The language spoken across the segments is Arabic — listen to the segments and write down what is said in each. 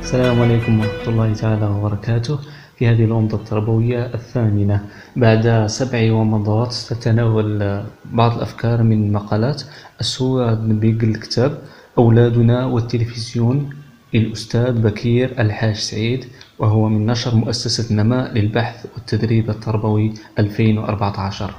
السلام عليكم ورحمة الله تعالى وبركاته. في هذه الأمضة التربوية الثامنة. بعد سبع ومضات تتناول بعض الأفكار من مقالات السورة نبيق الكتاب أولادنا والتلفزيون للأستاذ بكير الحاج سعيد وهو من نشر مؤسسة نماء للبحث والتدريب التربوي 2014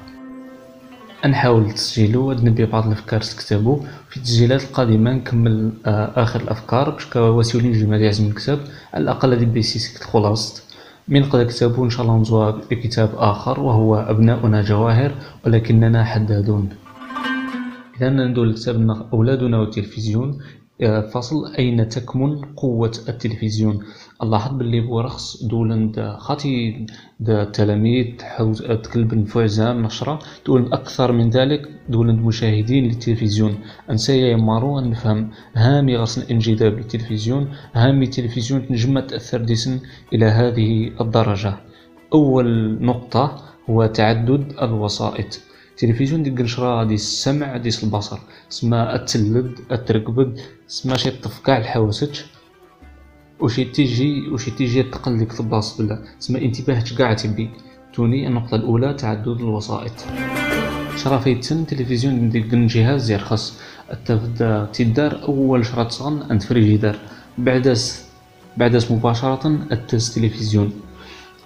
نحاول تسجيلو. نبي بعض الأفكار تكتبوا في التسجيلات القادمة نكمل آه، آخر الأفكار. باش كواسيولي نجي يعزم الكتاب. على الأقل هذه بيسيسك خلاص. من قد كتابو إن شاء الله نزوا بكتاب آخر وهو أبناؤنا جواهر ولكننا حدادون. اذا ندول الكتاب أولادنا والتلفزيون. فصل. أين تكمن قوة التلفزيون؟ لاحظ باللي بورخص دولن خاطي دا التلاميذ تكلب نفوزام نشرة دولن أكثر من ذلك دولن مشاهدين للتلفزيون. أنسايا يمارو نفهم. هامي غصن انجذاب للتلفزيون. هامي التلفزيون تنجم تأثر ديسن إلى هذه الدرجة. أول نقطة هو تعدد الوسائط. التلفزيون ديك نشرة ديال السمع ديال البصر سما التلد التركبد سما شي طف كاع الحواسك وشي تيجي وشي تيجي تقل ديك البلاصة لا سما انتباهك كاع تبي. توني النقطة الأولى تعدد الوسائط. شرفيتن التلفزيون ديك الجهاز ديال خاص. تبدا تدار أول شرط صغن عند فريجيدار بعداس بعداس مباشرة التز تلفزيون.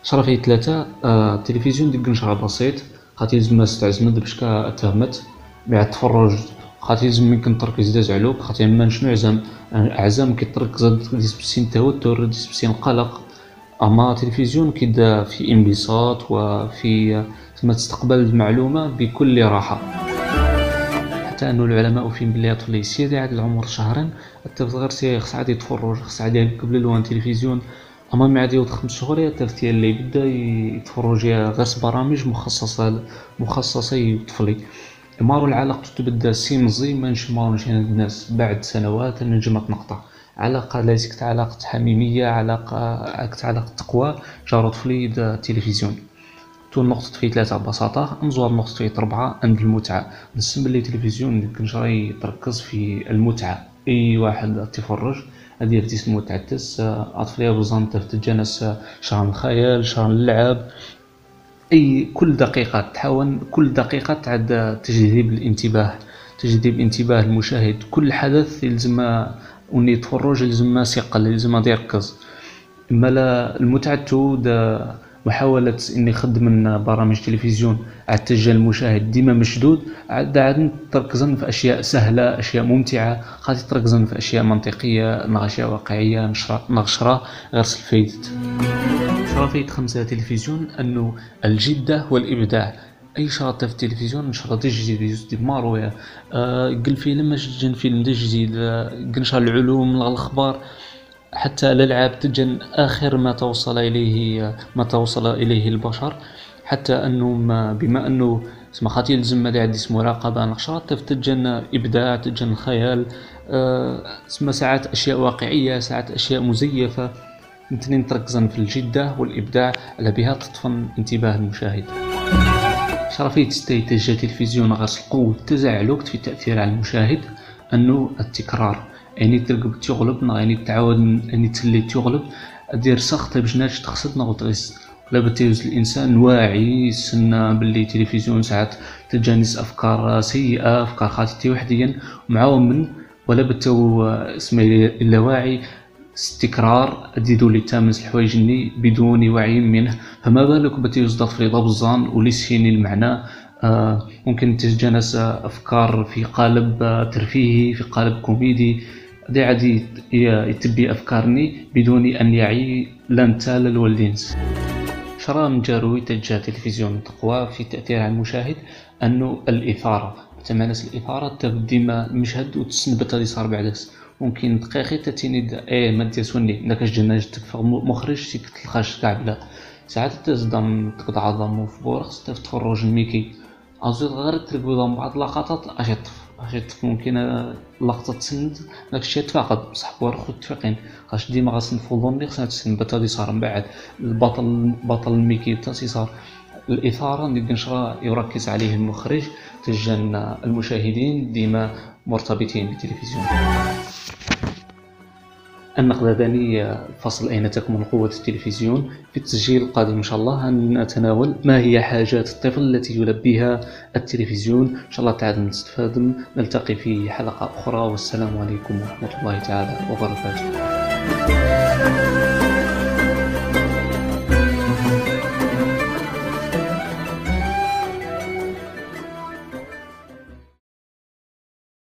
شرفي ثلاثة آه التلفزيون ديك نشرة بسيط. خاطي لازم تعزمد باش تهمت بعد تفرج خاطي لازم يمكن تركز داز علوك خاطي ما شنو عزام عزام كيتركز ديس بسين توتر ديس بسين قلق اما التلفزيون كيدا في انبساط وفي ثم تستقبل المعلومه بكل راحه حتى انه العلماء في بلي طفل يسير عاد العمر شهرين الطفل غير خص عاد يتفرج خص عاد قبل الوان تلفزيون اما مع ديال خمس شهور يا اللي بدا يتفرج غير برامج مخصصة مخصصة للطفل. مارو العلاقة تبدأ سيمزي ما نشمارونش هنا الناس بعد سنوات نجم نقطع علاقة لازم علاقة حميمية علاقة علاقة تقوى جارو طفلي التلفزيون تو نقطة في ثلاثة ببساطة نزور نقطة في أربعة عند المتعة. نسم بلي التلفزيون كنشري تركز في المتعة. أي واحد تفرج هذه اسمه تعتس أطفال بزان تتجانس شهر الخيال شهر اللعب. أي كل دقيقة تحاول كل دقيقة تعد تجذب الانتباه تجذب انتباه المشاهد. كل حدث يلزم وني يتفرج يلزم يقل يلزم يركز. إما لا المتعة محاولة إني خدم برامج تلفزيون. عاد تجاه المشاهد ديما مشدود عاد عاد تركزن في أشياء سهلة أشياء ممتعة. خاطي تركزن في أشياء منطقية نغشية واقعية نغشرة غير سلفيدت شرفية خمسة تلفزيون أنه الجدة والإبداع. أي شاطر في التلفزيون؟ نشر دي جديد يزدي مارويا أه قل فيلم اش فيلم دي جديد قنشر العلوم الأخبار. حتى الألعاب تجن آخر ما توصل إليه ما توصل إليه البشر حتى أنه ما بما أنه اسمه خاطي يلزم ما عندي مراقبة نشاط تجن إبداع تجن خيال أه اسمه ساعات أشياء واقعية ساعات أشياء مزيفة. الاثنين تركزن في الجدة والإبداع على بها تطفن انتباه المشاهد. شرفية تتجه التلفزيون غاس القوة تزعلوك في التأثير على المشاهد أنه التكرار. يعني ترقب تغلب يعني تعاود يعني تسلي تغلب دير سخط باش ناش تقصد نغ تغيس. ولا بتيوز الإنسان واعي سنا باللي التلفزيون ساعات تجانس أفكار سيئة أفكار خاطئة وحديا. معاهم من ولا بتو اسمه الا واعي. استكرار ديدو لي تامس الحوايج ني بدون وعي منه. فما بالك بتيوز في ضبزان وليسيني المعنى. آه ممكن تتجانس أفكار في قالب ترفيهي في قالب كوميدي. دي عادي يتبي أفكارني بدون أن يعي لن تال الوالدينس شرا جارو يتجه تلفزيون تقوى في تأثير على المشاهد أنه الإثارة تماما الإثارة تبدي ما مشهد وتسنبت هذه صار بعدس ممكن دقيقة تتيني إيه ما سوني داك جنة تكفى. مخرج تيك تلقاش كاع بلا. ساعات تزدم تقطع ضم في بورخ تفرج الميكي أزيد غير تلقوا بعض اللقطات اش يطفى واش ممكن لقطة تسند داكشي تفاقد بصح بوار خو تفاقين خاش ديما غاصنفو لي خصنا تسند بتا دي صار من بعد. البطل بطل الميكي تا صار الإثارة اللي نشرا يركز عليه المخرج تجاه المشاهدين ديما مرتبطين بالتلفزيون النقد فصل أين تكمن قوة التلفزيون؟ في التسجيل القادم إن شاء الله نتناول ما هي حاجات الطفل التي يلبيها التلفزيون. إن شاء الله تعالى نستفاد نلتقي في حلقة أخرى. والسلام عليكم ورحمة الله تعالى وبركاته.